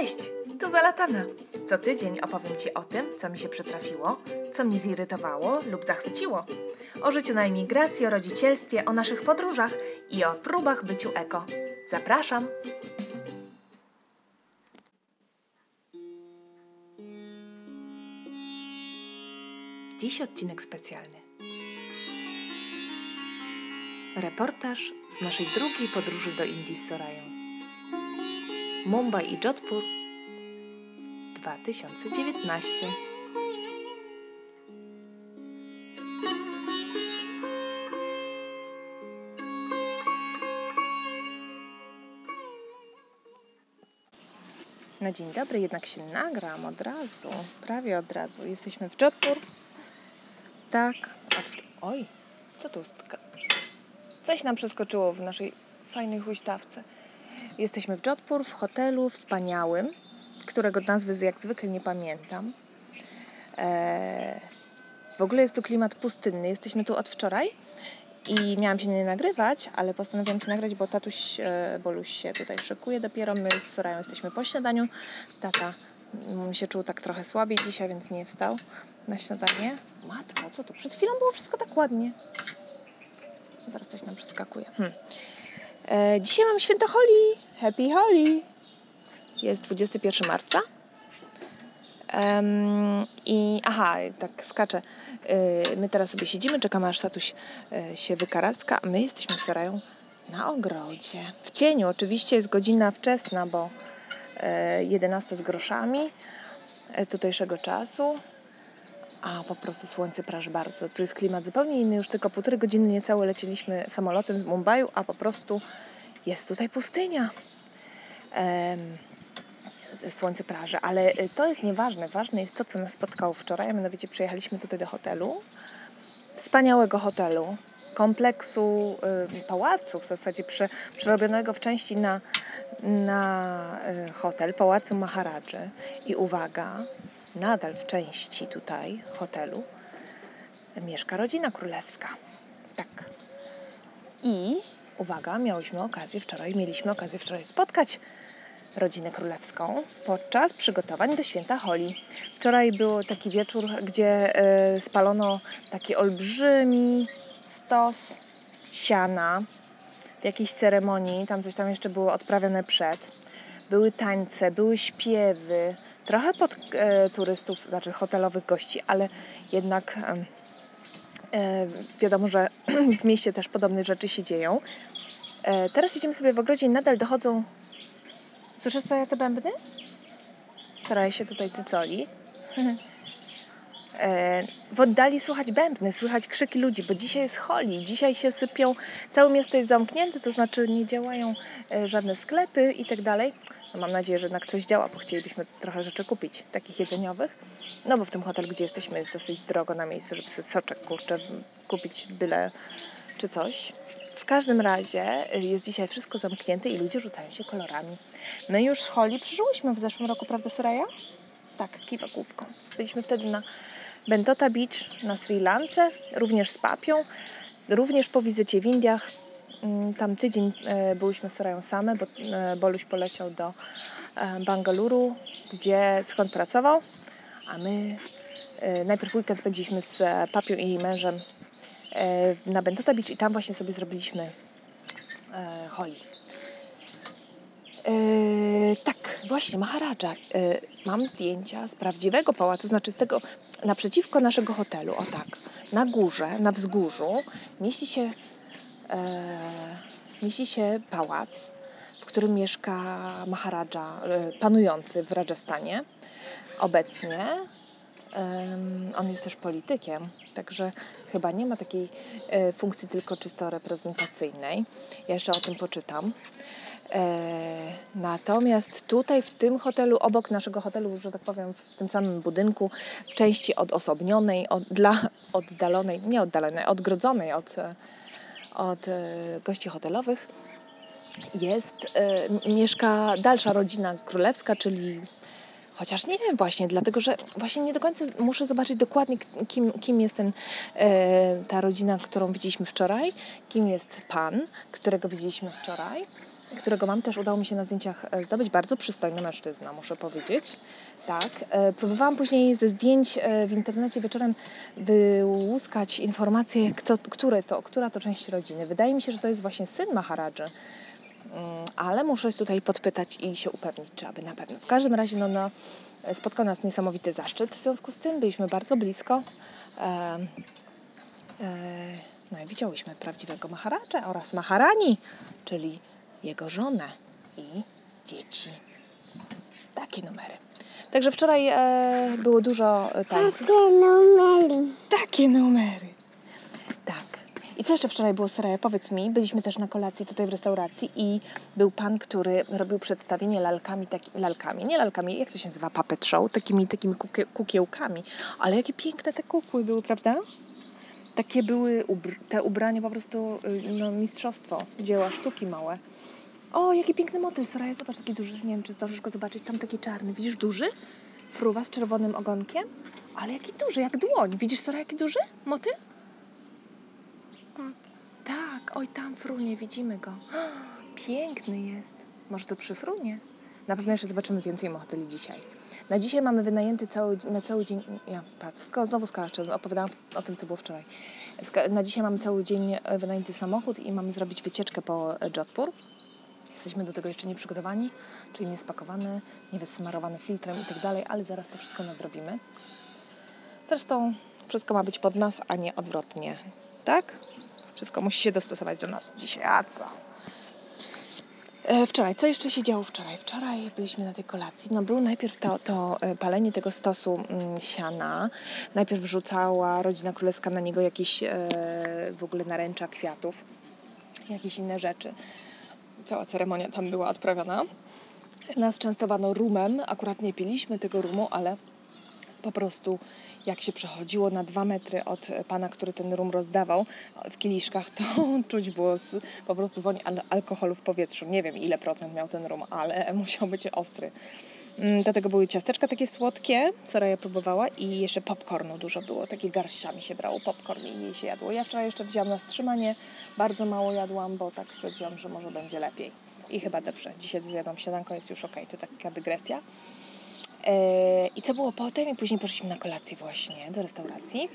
Cześć, tu Zalatana. Co tydzień opowiem Ci o tym, co mi się przytrafiło, co mnie zirytowało lub zachwyciło. O życiu na emigracji, o rodzicielstwie, o naszych podróżach i o próbach byciu eko. Zapraszam! Dziś odcinek specjalny. Reportaż z naszej drugiej podróży do Indii z Sorają. Mumbai i Jodhpur 2019. Na dzień dobry jednak się nagram od razu, prawie od razu. Jesteśmy w Jodhpur. Tak, oj, co tu jest? Coś nam przeskoczyło w naszej fajnej huśtawce. Jesteśmy w Jodhpur, w hotelu wspaniałym, którego nazwy jak zwykle nie pamiętam. Eee, w ogóle jest tu klimat pustynny. Jesteśmy tu od wczoraj i miałam się nie nagrywać, ale postanowiłam się nagrać, bo tatuś e, Boluś się tutaj szykuje dopiero. My z Sorają jesteśmy po śniadaniu. Tata się czuł tak trochę słabiej dzisiaj, więc nie wstał na śniadanie. Matka, co tu? Przed chwilą było wszystko tak ładnie. Teraz coś nam przeskakuje. Hmm. E, dzisiaj mamy święto Holi. Happy Holi. Jest 21 marca. Um, I aha, tak skaczę. Yy, my teraz sobie siedzimy, czekamy aż tatuś yy, się wykaraska, my jesteśmy z Sorają na ogrodzie. W cieniu, oczywiście jest godzina wczesna, bo yy, 11 z groszami tutejszego czasu. A po prostu słońce praży bardzo. Tu jest klimat zupełnie inny. Już tylko półtorej godziny niecałe lecieliśmy samolotem z Mumbai, a po prostu jest tutaj pustynia. Um, słońce praży, ale y, to jest nieważne. Ważne jest to, co nas spotkało wczoraj. Mianowicie przyjechaliśmy tutaj do hotelu, wspaniałego hotelu, kompleksu y, pałacu, w zasadzie prze, przerobionego w części na, na y, hotel, pałacu Maharadży. I uwaga, nadal w części tutaj hotelu mieszka rodzina królewska. Tak. I uwaga, miałyśmy okazję wczoraj, mieliśmy okazję wczoraj spotkać rodzinę królewską podczas przygotowań do święta Holi. Wczoraj był taki wieczór, gdzie y, spalono taki olbrzymi stos siana w jakiejś ceremonii. Tam coś tam jeszcze było odprawione przed. Były tańce, były śpiewy, trochę pod y, turystów, znaczy hotelowych gości, ale jednak y, wiadomo, że w mieście też podobne rzeczy się dzieją. Teraz siedzimy sobie w ogrodzie i nadal dochodzą Słyszysz sobie te bębny? Staraję się tutaj cycoli. E, w oddali słychać bębny, słychać krzyki ludzi, bo dzisiaj jest holi, dzisiaj się sypią, całe miasto jest zamknięte, to znaczy nie działają e, żadne sklepy i tak dalej. No mam nadzieję, że jednak coś działa, bo chcielibyśmy trochę rzeczy kupić, takich jedzeniowych. No bo w tym hotelu, gdzie jesteśmy, jest dosyć drogo na miejscu, żeby sobie soczek, kurczę, kupić byle czy coś. W każdym razie y, jest dzisiaj wszystko zamknięte i ludzie rzucają się kolorami. My już Holi przeżyłyśmy w zeszłym roku, prawda Soraya? Tak, kiwa główką. Byliśmy wtedy na Bentota Beach na Sri Lance, również z papią, również po wizycie w Indiach. Mm, tam tydzień e, byłyśmy z Sorają same, bo e, Boluś poleciał do e, Bangaluru, gdzie skąd pracował, a my najpierw weekend spędziliśmy z papią i mężem E, na Bentota Beach i tam właśnie sobie zrobiliśmy holi. E, tak, właśnie, Maharadża. E, mam zdjęcia z prawdziwego pałacu, znaczy z tego naprzeciwko naszego hotelu. O tak, na górze, na wzgórzu mieści się, mieści się pałac, w którym mieszka Maharadża, e, panujący w Rajasthanie obecnie. On jest też politykiem, także chyba nie ma takiej e, funkcji tylko czysto reprezentacyjnej. Ja jeszcze o tym poczytam. E, natomiast tutaj w tym hotelu, obok naszego hotelu, że tak powiem, w tym samym budynku, w części odosobnionej, od, dla oddalonej, nie oddalonej, odgrodzonej od, od e, gości hotelowych, jest, mieszka dalsza rodzina królewska, czyli Chociaż nie wiem właśnie, dlatego że właśnie nie do końca muszę zobaczyć dokładnie, kim, kim jest ten, e, ta rodzina, którą widzieliśmy wczoraj, kim jest pan, którego widzieliśmy wczoraj. Którego mam też udało mi się na zdjęciach e, zdobyć. Bardzo przystojny mężczyzna, muszę powiedzieć. Tak. E, próbowałam później ze zdjęć e, w internecie wieczorem wyłuskać informacje, kto, które to, która to część rodziny. Wydaje mi się, że to jest właśnie syn Maharadży. Mm, ale muszę tutaj podpytać i się upewnić, czy aby na pewno. W każdym razie no, no, spotkał nas niesamowity zaszczyt. W związku z tym byliśmy bardzo blisko. E, e, no i widziałyśmy prawdziwego Maharadża oraz Maharani, czyli jego żonę i dzieci. Takie numery. Także wczoraj e, było dużo tańców. Takie numery. Takie numery. Tak. I co jeszcze wczoraj było, Saraja? Powiedz mi, byliśmy też na kolacji tutaj w restauracji i był pan, który robił przedstawienie lalkami, taki, lalkami, nie lalkami, jak to się nazywa, puppet show, takimi, takimi kukie, kukiełkami. Ale jakie piękne te kukły były, prawda? Takie były ubr- te ubrania po prostu, y, no, mistrzostwo, dzieła sztuki małe. O, jaki piękny motyl, Soraya, zobacz, taki duży, nie wiem, czy zdążysz go zobaczyć, tam taki czarny, widzisz, duży? Fruwa z czerwonym ogonkiem, ale jaki duży, jak dłoń. Widzisz, Soraya, jaki duży motyl? Tak. Tak, oj tam frunie, widzimy go. Piękny jest. Może to przy frunie? Na pewno jeszcze zobaczymy więcej motyli dzisiaj. Na dzisiaj mamy wynajęty cały, na cały dzień. Ja patrz, sko- znowu skaczę, opowiadałam o tym, co było wczoraj. Na dzisiaj mamy cały dzień wynajęty samochód i mamy zrobić wycieczkę po Jodhpur. Jesteśmy do tego jeszcze nie przygotowani, czyli nie spakowany, nie wysmarowany filtrem i tak dalej, ale zaraz to wszystko nadrobimy. Zresztą wszystko ma być pod nas, a nie odwrotnie. Tak? Wszystko musi się dostosować do nas dzisiaj. A co? E, Wczoraj, co jeszcze się działo wczoraj? Wczoraj byliśmy na tej kolacji. No był najpierw to, to e, palenie tego stosu mm, siana. Najpierw wrzucała rodzina królewska na niego jakieś e, w ogóle naręcza kwiatów, jakieś inne rzeczy. Cała ceremonia tam była odprawiona. Nas częstowano rumem. Akurat nie piliśmy tego rumu, ale po prostu jak się przechodziło na dwa metry od pana, który ten rum rozdawał w kieliszkach, to czuć było z, po prostu woń al- alkoholu w powietrzu. Nie wiem ile procent miał ten rum, ale musiał być ostry. Mm, Do tego były ciasteczka takie słodkie, Soraya próbowała i jeszcze popcornu dużo było. Takie garściami się brało popcorn i jej się jadło. Ja wczoraj jeszcze wzięłam na wstrzymanie, bardzo mało jadłam, bo tak stwierdziłam, że może będzie lepiej. I chyba dobrze. Dzisiaj zjadłam śniadanko, jest już ok. To taka dygresja. E, I co było potem? I później poszliśmy na kolację właśnie do restauracji.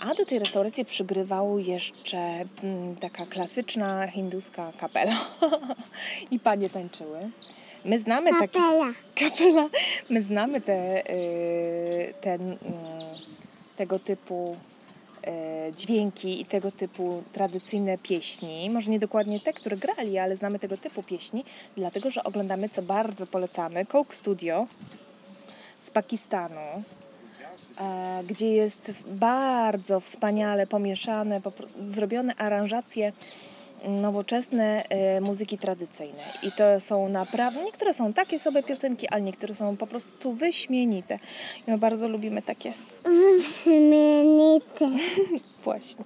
A do tej restauracji przygrywał jeszcze mm, taka klasyczna hinduska kapela. I panie tańczyły. My znamy takie Kapela. kapela. My znamy te, y, ten, mm, tego typu y, dźwięki i tego typu tradycyjne pieśni. Może nie dokładnie te, które grali, ale znamy tego typu pieśni, dlatego że oglądamy, co bardzo polecamy, Coke Studio z Pakistanu, e, gdzie jest bardzo wspaniale pomieszane, zrobione aranżacje nowoczesne e, muzyki tradycyjnej. I to są naprawdę, niektóre są takie sobie piosenki, ale niektóre są po prostu wyśmienite. I my bardzo lubimy takie Wyśmienite. Właśnie.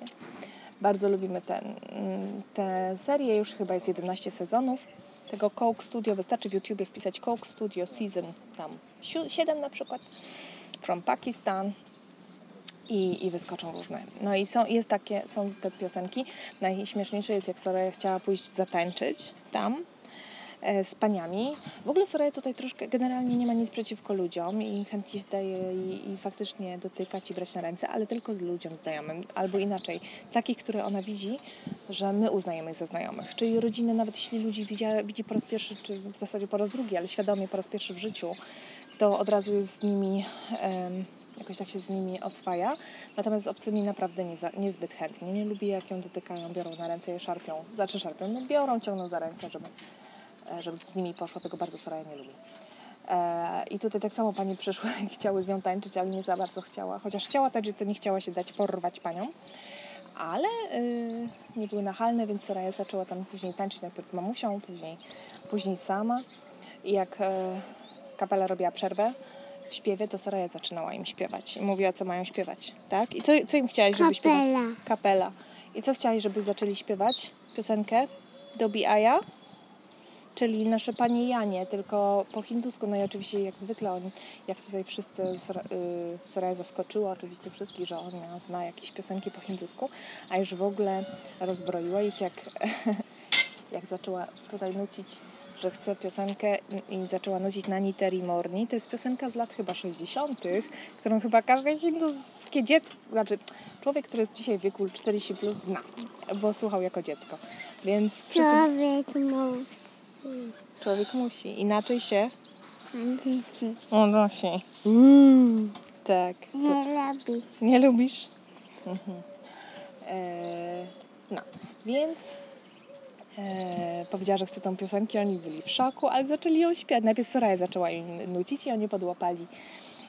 Bardzo lubimy ten, tę serię, już chyba jest 11 sezonów. Tego Coke Studio, wystarczy w YouTubie wpisać Coke Studio Season tam 7 na przykład, from Pakistan i, i wyskoczą różne. No i są, jest takie, są te piosenki. Najśmieszniejsze jest, jak Soraya chciała pójść zatańczyć tam e, z paniami. W ogóle Soraya tutaj troszkę generalnie nie ma nic przeciwko ludziom i chętnie się daje i, i faktycznie dotykać i brać na ręce, ale tylko z ludziom znajomym, albo inaczej, takich, które ona widzi, że my uznajemy za znajomych. Czyli rodziny, nawet jeśli ludzi widzi, po raz pierwszy, czy w zasadzie po raz drugi, ale świadomie po raz pierwszy w życiu, to od razu jest z nimi, jakoś tak się z nimi oswaja. Natomiast z obcymi naprawdę nie za, niezbyt chętnie. Nie lubi, jak ją dotykają, biorą na ręce, je szarpią. Znaczy szarpią, no biorą, ciągną za rękę, żeby, e, żeby z nimi poszło. Tego bardzo Soraya nie lubi. E, I tutaj tak samo pani przyszły i chciały z nią tańczyć, ale nie za bardzo chciała. Chociaż chciała tańczyć, to nie chciała się dać porwać panią. Ale y, nie były nachalne, więc Soraya zaczęła tam później tańczyć najpierw z mamusią, później, później sama. I jak e, kapela robiła przerwę w śpiewie, to Soraya zaczynała im śpiewać. I mówiła, co mają śpiewać, tak? I co, co im chciałaś, żeby śpiewali? Kapela. Kapela. I co chciałaś, żeby zaczęli śpiewać? Piosenkę Dobi Aya? Czyli nasze Panie Janie, tylko po hindusku. No i oczywiście jak zwykle oni, jak tutaj wszyscy, Sor- Soraya zaskoczyła oczywiście wszystkich, że ona zna jakieś piosenki po hindusku, a już w ogóle rozbroiła ich jak jak zaczęła tutaj nucić, że chce piosenkę i zaczęła nucić Nani Terry Morni. To jest piosenka z lat chyba 60., którą chyba każde hinduskie dziecko, znaczy człowiek, który jest dzisiaj w wieku 40 plus zna, bo słuchał jako dziecko. Więc wszyscy, Człowiek musi. człowiek musi. Inaczej się Dzieci. unosi. Tak. to- Nie lubi. Nie lubisz? Mhm. E, no, więc e, powiedziała, że chce tą piosenkę, oni byli w szoku, ale zaczęli ją śpiewać. Najpierw Soraya zaczęła im nucić i oni podłapali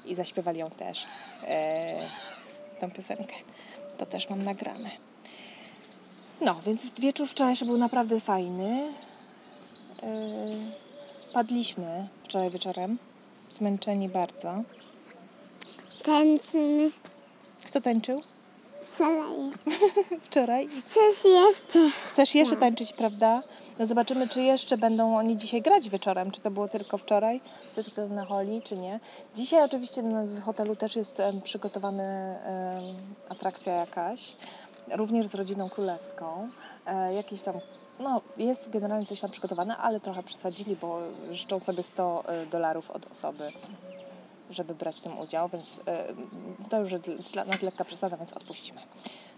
i zaśpiewali ją też, e, tą piosenkę. To też mam nagrane. No, więc wieczór wczorajszy był naprawdę fajny. E, padliśmy wczoraj wieczorem, zmęczeni bardzo. Tańczymy. Kto tańczył? Saleje. Wczoraj. Chcesz jeszcze? Chcesz jeszcze Tak. tańczyć, prawda? No zobaczymy, czy jeszcze będą oni dzisiaj grać wieczorem. Czy to było tylko wczoraj, ze względu na Holi, czy nie. Dzisiaj oczywiście no, w hotelu też jest przygotowana atrakcja jakaś, również z rodziną królewską. E, jakieś tam, no jest generalnie coś tam przygotowane, ale trochę przesadzili, bo życzą sobie 100 e, dolarów od osoby żeby brać w tym udział, więc e, to już jest dla nas lekka przesada, więc odpuścimy.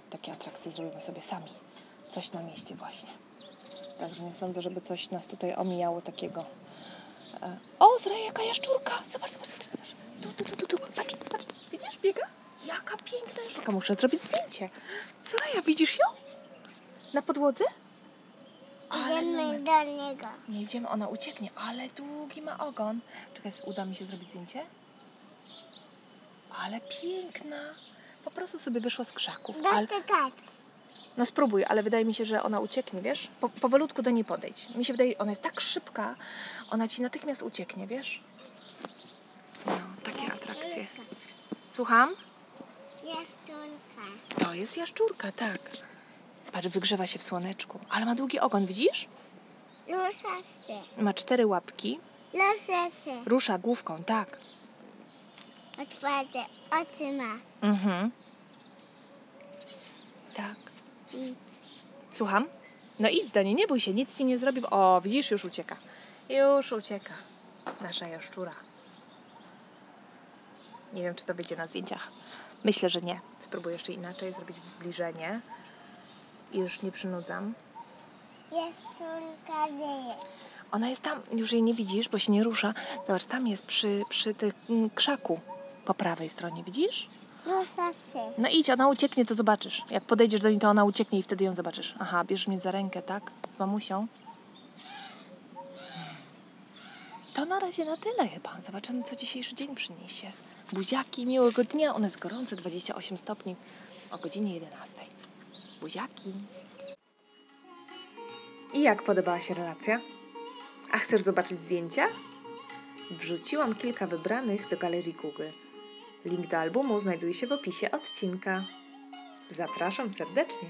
Takie atrakcje zrobimy sobie sami. Coś na mieście właśnie. Także nie sądzę, żeby coś nas tutaj omijało takiego. E, O, Zra, jaka jaszczurka! Zobacz, zobacz, zobacz, zobacz. Tu, tu, tu, tu. Patrz, patrz. Widzisz, biega? Jaka piękna jaszczurka. Muszę zrobić zdjęcie. Zra, widzisz ją? Na podłodze? Ale Idziemy do niego. Nie idziemy, ona ucieknie, ale długi ma ogon. Czekaj, uda mi się zrobić zdjęcie? Ale piękna. Po prostu sobie wyszła z krzaków. Ale, Dotykać. no spróbuj, ale wydaje mi się, że ona ucieknie, wiesz? Po, powolutku do niej podejdź. Mi się wydaje, ona jest tak szybka, ona ci natychmiast ucieknie, wiesz? No, takie atrakcje. Słucham? Jaszczurka. To jest jaszczurka, tak. Patrz, wygrzewa się w słoneczku, ale ma długi ogon, widzisz? Rusza się. Ma cztery łapki, Rusza się. rusza główką, tak. Otwarte oczy ma. Mhm. Tak. Idź. Słucham? No idź do niej, nie bój się, nic ci nie zrobi. O, widzisz, już ucieka. Już ucieka. Nasza jaszczura. Nie wiem, czy to wyjdzie na zdjęciach. Myślę, że nie. Spróbuję jeszcze inaczej zrobić zbliżenie. I już nie przynudzam. Jaszczurka gdzie jest? Ona jest tam, już jej nie widzisz, bo się nie rusza. Zobacz, tam jest przy, przy tym krzaku po prawej stronie, widzisz? Się. No idź, ona ucieknie, to zobaczysz. Jak podejdziesz do niej, to ona ucieknie i wtedy ją zobaczysz. Aha, bierzesz mnie za rękę, tak? Z mamusią. To na razie na tyle chyba. Zobaczymy, co dzisiejszy dzień przyniesie. Buziaki, miłego dnia. One jest gorące, 28 stopni o godzinie 11. Buziaki. I jak podobała się relacja? A chcesz zobaczyć zdjęcia? Wrzuciłam kilka wybranych do galerii Google. Link do albumu znajduje się w opisie odcinka. Zapraszam serdecznie.